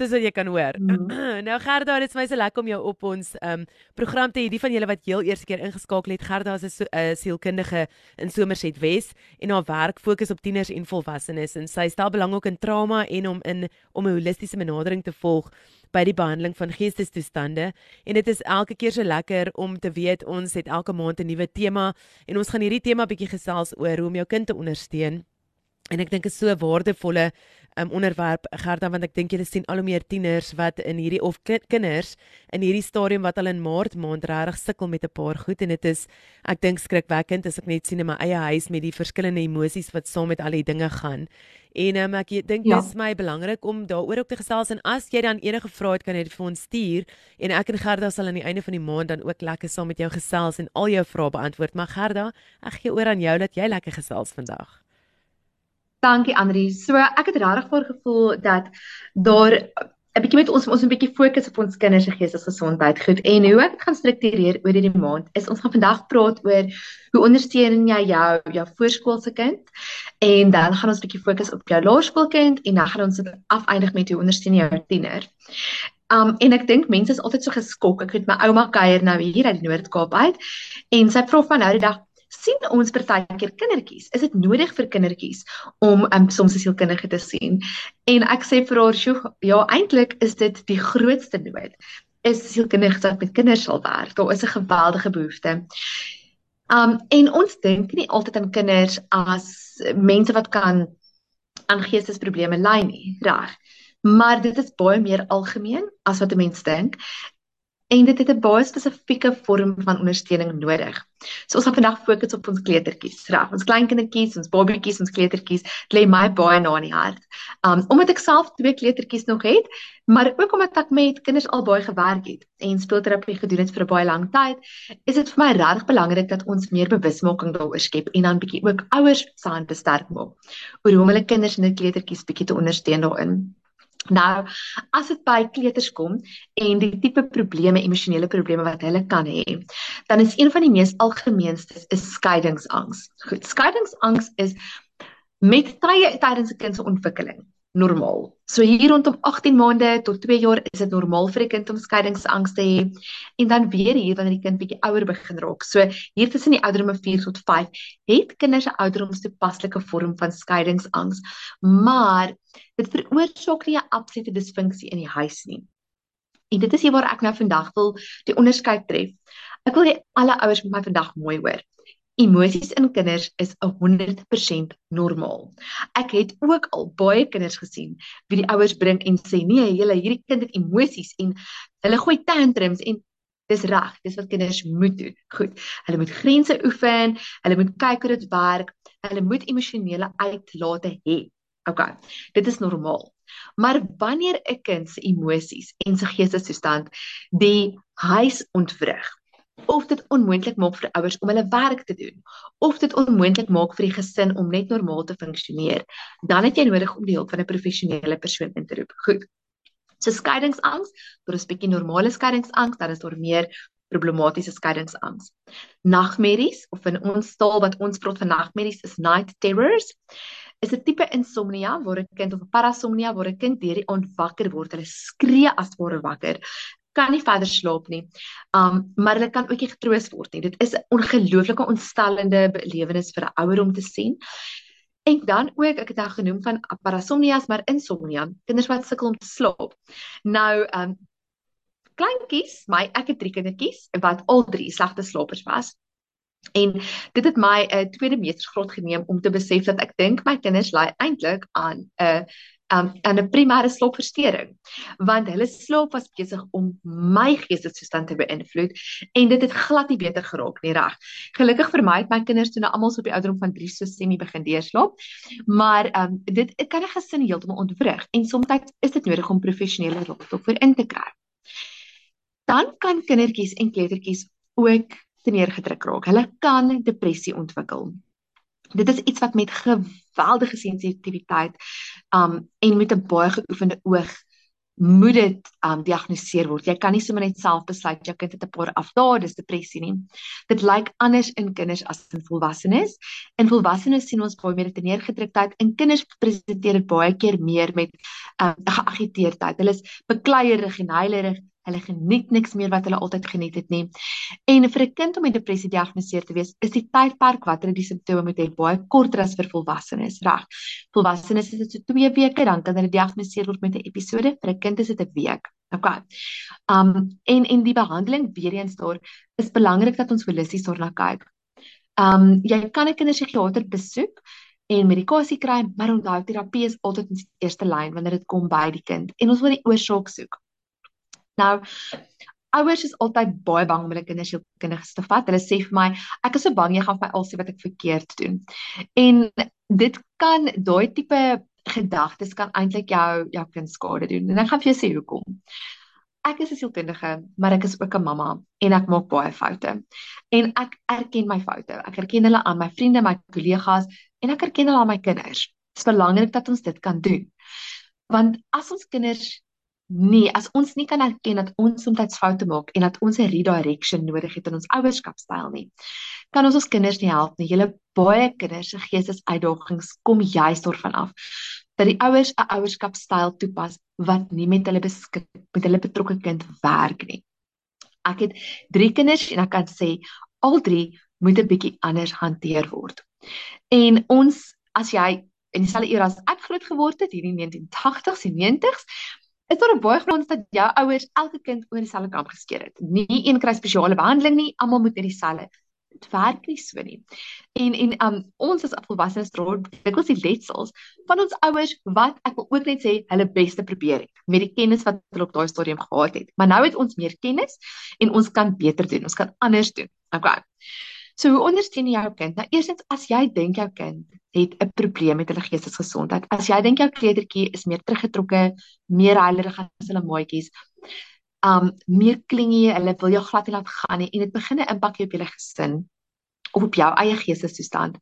soos wat jy kan hoor. Mm. nou Gerda, dit is my so lekker om jou op ons um program te hê. Die van julle wat heel eerste keer ingeskakel het, Gerda is 'n so, uh, sielkundige in Somerset Wes en haar werk fokus op tieners en volwassenes en sy stel belang ook in trauma en om in om 'n holistiese benadering te volg by die behandeling van geestestoestande en dit is elke keer so lekker om te weet ons het elke maand 'n nuwe tema en ons gaan hierdie tema bietjie gesels oor hoe om jou kind te ondersteun. En ek dink is so 'n waardevolle um, onderwerp Gerda want ek dink julle sien al hoe meer tieners wat in hierdie of kinders in hierdie stadium wat al in Maart maand regtig sukkel met 'n paar goed en dit is ek dink skrikwekkend as ek net sien in my eie huis met die verskillende emosies wat saam met al die dinge gaan. En um, ek dink ja. dit is my belangrik om daaroor ook te gesels en as jy dan enige vrae het kan jy dit vir ons stuur en ek en Gerda sal aan die einde van die maand dan ook lekker saam met jou gesels en al jou vrae beantwoord. Maar Gerda, ek gee oor aan jou dat jy lekker gesels vandag. Dankie Andri. So ek het regtig voor gevoel dat daar 'n bietjie met ons ons 'n bietjie fokus op ons kinders se geestesgesondheid goed en hoe ek gaan struktureer oor hierdie maand is ons gaan vandag praat oor hoe ondersteun jy jou jou voorskoolse kind en dan gaan ons 'n bietjie fokus op jou laerskoolkind en dan gaan ons dit afeindig met hoe ondersteun jy jou tiener. Um en ek dink mense is altyd so geskok. Ek het my ouma kuier nou hier uit die Noord-Kaap uit en sy vra van nou die dag sien ons partykeer kindertjies. Is dit nodig vir kindertjies om um, soms 'n sielkundige te sien? En ek sê vir haar, "Sjoe, ja, eintlik is dit die grootste nood. Is sielkundiges wat met kinders sal werk. Daar is 'n geweldige behoefte." Um en ons dink nie altyd aan kinders as mense wat kan aan geestesprobleme ly nie, reg? Maar dit is baie meer algemeen as wat 'n mens dink en dit het 'n baie spesifieke vorm van ondersteuning nodig. So ons gaan vandag fokus op ons kleutertjies, reg? Ons kleinkindertjies, ons babatjies, ons kleutertjies, dit lê my baie na in die hart. Um omdat ek self twee kleutertjies nog het, maar ook omdat ek met kinders al baie gewerk het en speelterapie gedoen het vir 'n baie lang tyd, is dit vir my regtig belangrik dat ons meer bewusmaking daaroor skep en dan bietjie ook ouers se hande sterk maak oor hoe om hulle kinders en hulle kleutertjies bietjie te ondersteun daarin. Nou, as dit by kleuters kom en die tipe probleme, emosionele probleme wat hulle kan hê, dan is een van die mees algemeenstes is skeiingsangs. Goed, skeiingsangs is met tye tydens 'n kind se ontwikkeling normaal. So hier rondom 18 maande tot 2 jaar is dit normaal vir 'n kind om skeiingsangs te hê en dan weer hier wanneer die kind bietjie ouer begin raak. So hier tussen die ouderdom 4 tot 5 het kinders 'n ouderdomstoepaslike vorm van skeiingsangs, maar dit veroorsaak nie 'n absolute disfunksie in die huis nie. En dit is hier waar ek nou vandag wil die onderskeid tref. Ek wil hê alle ouers moet my vandag mooi hoor. Emosies in kinders is 100% normaal. Ek het ook al baie kinders gesien wie die ouers bring en sê nee, julle hierdie kind het emosies en hulle gooi tantrums en dis reg, dis wat kinders moet doen. Goed. Hulle moet grense oefen, hulle moet kyk hoe dit werk, hulle moet emosionele uitlate hê. OK. Dit is normaal. Maar wanneer 'n kind se emosies en sy geestesstoestand die huis ontwrig, of dit onmoontlik maak vir ouers om hulle werk te doen of dit onmoontlik maak vir die gesin om net normaal te funksioneer dan het jy nodig om die hulp van 'n professionele persoon in te roep. Goed. So skeidingsangs daar is 'n bietjie normale skeidingsangs dan is daar meer problematiese skeidingsangs. Nagmerries of in ons taal wat ons praat van nagmerries is night terrors. Is 'n tipe insomnia waar 'n kind of parasomnia waar 'n kind deur die aand wakker word. Hulle skree as ware wakker kan nie verder slaap nie. Um maar hulle kan ook nie getroos word nie. Dit is 'n ongelooflike ontstellende belewenis vir 'n ouer om te sien. En dan ook ek het nou genoem van parasomnias maar insomnia, kinders wat sukkel om te slaap. Nou um kleintjies, my ek het drie kindertjies wat al drie slegte slapers was. En dit het my 'n uh, tweede meestersgraad geneem om te besef dat ek dink my kinders ly eintlik aan 'n uh, um, aan 'n primêre slaapversteuring want hulle slaap was besig om my geestesstoestand te beïnvloed en dit het glad nie beter geraak nie reg. Gelukkig vir my het my kinders toe nou almal op die ouderdom van 3 so semi begin deurslaap. Maar um, dit kan 'n gesin heeltemal ontwrig en soms is dit nodig om professionele hulp vir in te kry. Dan kan kindertjies en kleutertjies ook teneergedruk raak. Hulle kan depressie ontwikkel dit is iets wat met geweldige sensitiwiteit um en met 'n baie geoefende oog moet dit um diagnoseer word. Jy kan nie sommer net self besluit jou kind het 'n paar afdae, dis depressie nie. Dit lyk anders in kinders as in volwassenes. In volwassenes sien ons baie meer neergedruktheid. In kinders presenteer dit baie keer meer met um geagiteerdheid. Hulle is bekleierig en huilerig hulle geniet niks meer wat hulle altyd geniet het nie. En vir 'n kind om met depressie gediagnoseer te wees, is die tydperk wat hulle die simptome moet hê baie korter as vir volwassenes, reg? Volwassenes is dit so 2 weke dan kan hulle gediagnoseer word met 'n episode, vir 'n kind is dit 'n week. Okay. Um en en die behandeling weer eens daar is belangrik dat ons holisties daarna kyk. Um jy kan 'n kinderpsigiater besoek en medikasie kry, maar onthou terapie is altyd die eerste lyn wanneer dit kom by die kind en ons wil die oorsaak soek. Nou ouers is altyd baie bang om hulle kinders se kinders te vat. Hulle sê vir my, ek is so bang jy gaan vir my al sê wat ek verkeerd doen. En dit kan daai tipe gedagtes kan eintlik jou jou kind skade doen. En ek gaan vir jou sê hoekom. Ek is 'n sielkundige, maar ek is ook 'n mamma en ek maak baie foute. En ek erken my foute. Ek erken hulle aan my vriende, my kollegas en ek erken hulle aan my kinders. Dit is belangrik dat ons dit kan doen. Want as ons kinders Nee, as ons nie kan erken dat ons soms foute maak en dat ons 'n redirection nodig het in ons ouerskapstyl nie, kan ons ons kinders nie help nie. Julle baie kinders se geestesuitdagings kom juist daarvan af dat die ouers 'n ouerskapstyl toepas wat nie met hulle beskik met hulle betrokke kind werk nie. Ek het 3 kinders en ek kan sê al 3 moet 'n bietjie anders hanteer word. En ons as jy in dieselfde era as ek groot geword het, hierdie 1980s en 90s, is daar 'n baie groot dat jou ouers elke kind oor dieselfde kamp geskeer het. Nie een kry spesiale behandeling nie, almal moet net dieselfde. Dit werk nie so nie. En en um ons as volwassenes dra dikwels die letsels van ons ouers wat ek wil ook net sê hulle beste probeer het met die kennis wat hulle op daai stadium gehad het. Maar nou het ons meer kennis en ons kan beter doen. Ons kan anders doen. Okay. So hoe ondersteun jy jou kind? Nou eerstens as jy dink jou kind het 'n probleem met hulle geestesgesondheid. As jy dink jou kleutertjie is meer teruggetrokke, meer huilerig as hulle maatjies, um meer klingie, hulle wil jou glad nie laat gaan nie en dit begin 'n impak op julle gesin of op jou eie geestestoestand.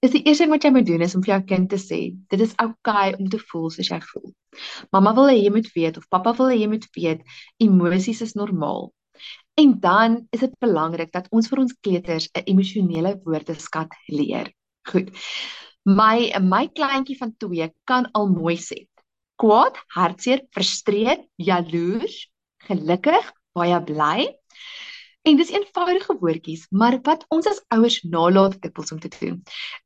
Is die eerste ding wat jy moet doen is om vir jou kind te sê, dit is oukei okay om te voel soos jy voel. Mamma wil hê jy moet weet of pappa wil hê jy moet weet, emosies is normaal. En dan is dit belangrik dat ons vir ons kleuters 'n emosionele woordeskat leer. Goed. My my kleintjie van 2 kan al mooi sê. Kwaad, hartseer, frustreerd, jaloers, gelukkig, baie bly. En dis eenvoudige woordjies, maar wat ons as ouers nalat dikwels om te doen,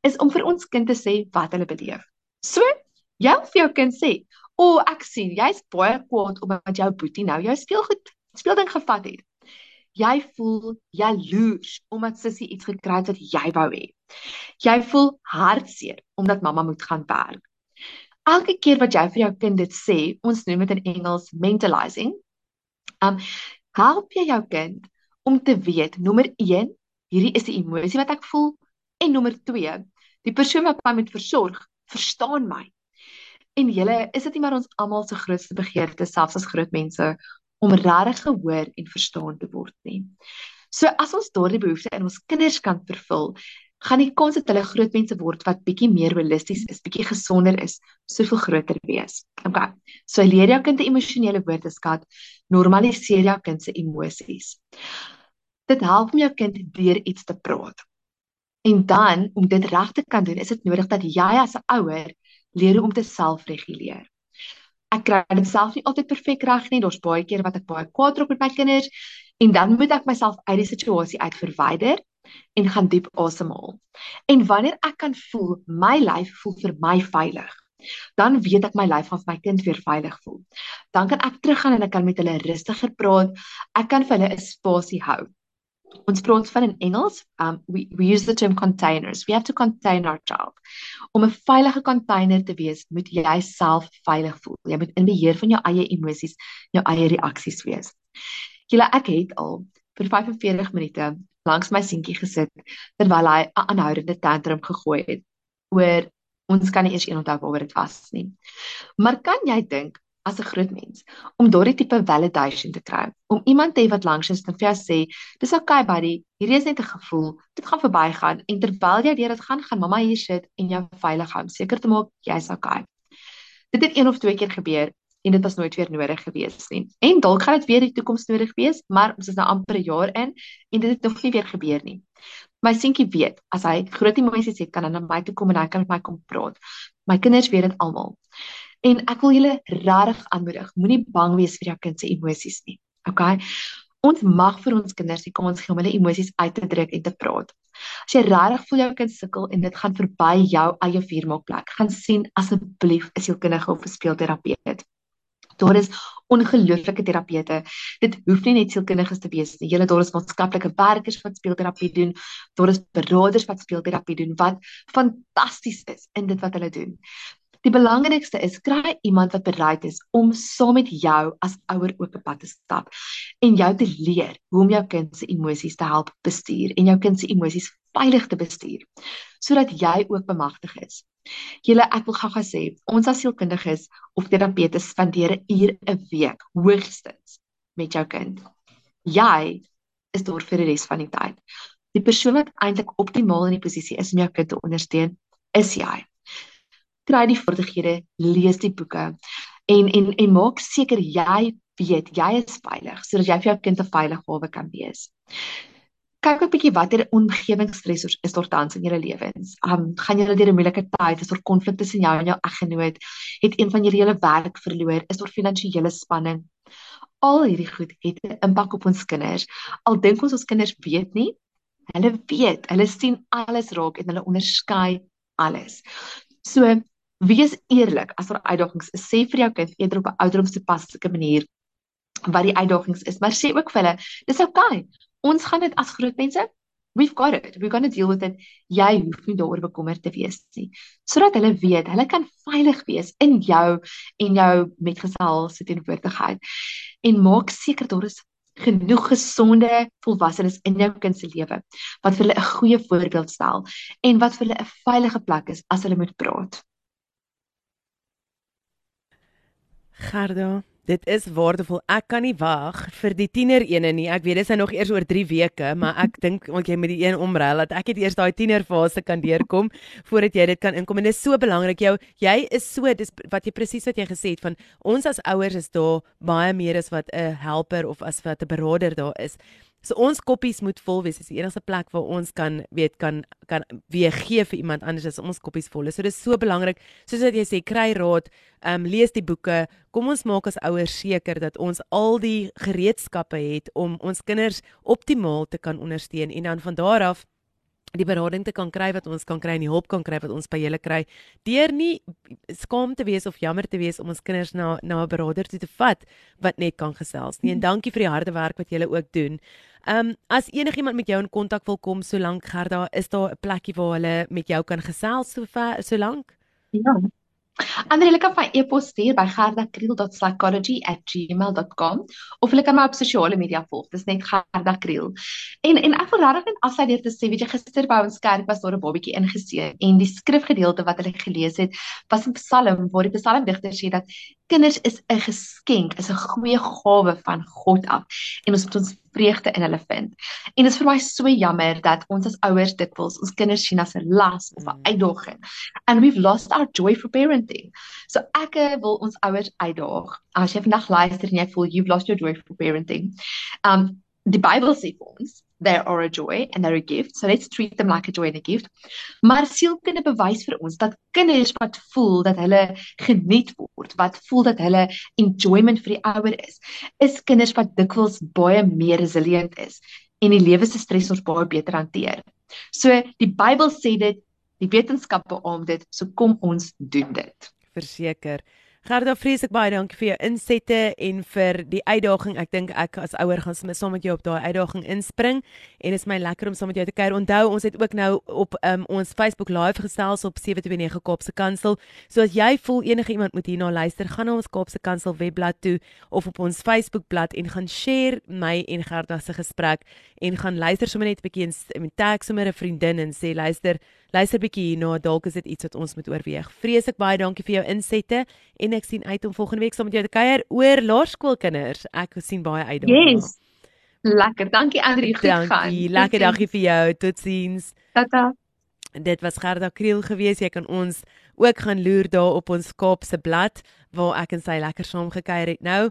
is om vir ons kind te sê wat hulle beleef. So, jy vir jou kind sê, "O, oh, ek sien jy's baie kwaad omdat jou boetie nou jou speelgoed speelding gevat het." Jy voel jaloers omdat sussie iets gekry het wat jy wou hê. Jy voel hartseer omdat mamma moet gaan werk. Elke keer wat jy vir jou kind dit sê, ons noem dit in Engels mentalizing. Um help jy jou kind om te weet nommer 1, hierdie is die emosie wat ek voel en nommer 2, die persoon wat my moet versorg, verstaan my. En julle, is dit nie maar ons almal se grootste begeerte selfs as groot mense om regtig gehoor en verstaan te word nie. So as ons daardie behoefte in ons kinders kan vervul, gaan die kans dat hulle groot mense word wat bietjie meer holisties is, bietjie gesonder is, soveel groter wees. Okay. So leer jou kind 'n emosionele woordeskat, normaliseer jou kind se emosies. Dit help om jou kind deur iets te praat. En dan om dit reg te kan doen, is dit nodig dat jy as 'n ouer leer hoe om te selfreguleer ek kry dit self nie altyd perfek reg nie. Daar's baie keer wat ek baie kwaad raak met my kinders en dan moet ek myself uit die situasie uit verwyder en gaan diep asemhaal. En wanneer ek kan voel my lyf voel vir my veilig, dan weet ek my lyf gaan vir my kind weer veilig voel. Dan kan ek teruggaan en ek kan met hulle rustiger praat. Ek kan vir hulle 'n spasie hou ons praat van in Engels um we we use the term containers. We have to contain our child. Om 'n veilige container te wees moet jy self veilig voel. Jy moet in beheer van jou eie emosies jou eie reaksies wees. Julle ek het al vir 45 minute langs my seentjie gesit terwyl hy 'n aanhoudende tantrum gegooi het oor ons kan nie eers een onthou waaroor dit was nie. Maar kan jy dink as 'n groot mens om daardie tipe validation te kry. Om iemand te hê wat langs is en vir jou sê, "Dis okay buddy, hierdie is net 'n gevoel. Dit gaan verbygaan." En terwyl jy deur dit gaan, gaan mamma hier sit en jou veilig hou, seker te maak jy's okay. Dit het een of twee keer gebeur en dit was nooit weer nodig gewees nie. En dalk gaan dit weer in die toekoms nodig wees, maar ons is nou amper 'n jaar in en dit het nog nie weer gebeur nie. My seentjie weet, as hy groot emosies het, kan hy na my toe kom en hy kan met my kom praat. My kinders weet dit almal. En ek wil julle regtig aanmoedig, moenie bang wees vir jou kind se emosies nie. Okay? Ons mag vir ons kinders die kans gee om hulle emosies uit te druk en te praat. As jy regtig voel jou kind sukkel en dit gaan verby jou eie vuurmaakplek, gaan sien asseblief 'n sielkundige of 'n speelterapeut. Daar is ongelooflike terapete. Dit hoef nie net sielkundiges te wees nie. Julle daar is maatskaplike werkers wat speelterapie doen. Daar is beraders wat speelterapie doen wat fantasties is in dit wat hulle doen. Die belangrikste is kry iemand wat bereid is om saam met jou as ouer op 'n pad te stap en jou te leer hoe om jou kind se emosies te help bestuur en jou kind se emosies veilig te bestuur sodat jy ook bemagtig is. Julle ek wil gou-gou sê, ons as sielkundiges of terapeute spandeer 'n uur 'n week hoogstens met jou kind. Jy is daar vir die res van die tyd. Die persoon wat eintlik optimaal in die posisie is om jou kind te ondersteun, is jy kry die vaardighede, lees die boeke en en en maak seker jy weet jy is veilig sodat jy vir jou kind 'n veilige hawe kan wees. Kyk 'n bietjie watter omgewingsstressors is daar tans in julle lewens. Um gaan julle deur 'n moeilike tyd, is daar konflik tussen jou en jou eggenoot, het een van julle julle werk verloor, is daar finansiële spanning. Al hierdie goed het 'n impak op ons kinders. Al dink ons ons kinders weet nie, hulle weet, hulle sien alles raak en hulle onderskei alles. So wees eerlik as daar uitdagings is. Sê vir jou kind eerder op 'n ouderdomstoepaslike manier wat die uitdagings is, maar sê ook vir hulle, dis okay. Ons gaan dit as groot mense We've got it. We're going to deal with it. Jy hoef nie daaroor bekommerd te wees nie. Sodat hulle weet, hulle kan veilig wees in jou en jou metgesel se teenwoordigheid. En maak seker daar is genoeg gesonde volwassenes in jou kind se lewe wat vir hulle 'n goeie voorbeeld stel en wat vir hulle 'n veilige plek is as hulle moet praat. Gerda, dit is waardevol. Ek kan nie wag vir die tiener ene nie. Ek weet dit is nou nog eers oor 3 weke, maar ek dink want jy met die een omruil dat ek het eers daai tienerfase kan deurkom voordat jy dit kan inkom en dit is so belangrik jou jy is so dis wat jy presies wat jy gesê het van ons as ouers is daar baie meer as wat 'n helper of as wat 'n beraader daar is. So ons koppies moet vol wees. Dis die enigste plek waar ons kan weet kan kan weer gee vir iemand anders as ons koppies vol is. So dis so belangrik. Soos wat jy sê, kry raad, ehm um, lees die boeke. Kom ons maak as ouers seker dat ons al die gereedskappe het om ons kinders optimaal te kan ondersteun en dan van daar af die berading te kan kry wat ons kan kry en die hulp kan kry wat ons by julle kry. Deur nie skaam te wees of jammer te wees om ons kinders na na 'n beraader toe te vat wat net kan gesels nie. En dankie vir die harde werk wat julle ook doen. Ehm um, as enigiemand met jou in kontak wil kom solank Gerda, is daar 'n plekkie waar hulle met jou kan gesels so ver solank? Ja. Ander hulle kan my e-pos stuur by gerdakriel.psychology@gmail.com of hulle kan my op sosiale media volg. Dis net gerdakriel. En en ek wil regtig net afsluit deur te sê, weet jy, gister by ons kerk was daar 'n babatjie ingeseën en die skrifgedeelte wat hulle gelees het, was 'n Psalm waar die psalmdigter sê dat kinders is 'n geskenk, is 'n goeie gawe van God af en ons moet ons vreugde in hulle vind. En dit is vir my so jammer dat ons as ouers dikwels ons kinders sien as 'n las of 'n mm. uitdaging. And we've lost our joy for parenting. So ek eh, wil ons ouers uitdaag. As jy vandag luister en jy voel you've lost your joy for parenting. Um die Bybel sê vir ons they are a joy and they're a gift. So let's treat them like a joy and a gift. Maar sielkunde bewys vir ons dat kinders wat voel dat hulle geniet word, wat voel dat hulle enjoyment vir die ouer is, is kinders wat dikwels baie meer resilient is en die lewe se stressors baie beter hanteer. So die Bybel sê dit, die wetenskap beamoed dit, so kom ons doen dit. Verseker. Gerda, vreeslik baie dankie vir jou insette en vir die uitdaging. Ek dink ek as ouer gaan saam met jou op daai uitdaging inspring en dit is my lekker om saam met jou te kuier. Onthou, ons het ook nou op um, ons Facebook Live gesels op 729 Kaapse Kansel. So as jy voel enige iemand moet hierna luister, gaan na ons Kaapse Kansel webblad toe of op ons Facebook bladsy en gaan share my en Gerda se gesprek en gaan luister sommer net 'n bietjie en tag sommer 'n vriendin en sê luister luister bietjie hierna, dalk is dit iets wat ons moet oorweeg. Vreeslik baie dankie vir jou insette en ek sien uit om volgende week saam met jou te kuier oor laerskoolkinders. Ek sien baie uit daarna. Yes. Lekker. Dankie Andri, goed dankie, gaan. Dankie. Lekker dagie vir jou. Totsiens. Tata. Dit was Gerda Kriel geweest. Jy kan ons ook gaan loer daar op ons Kaapse blad waar ek en sy lekker saam gekuier het. Nou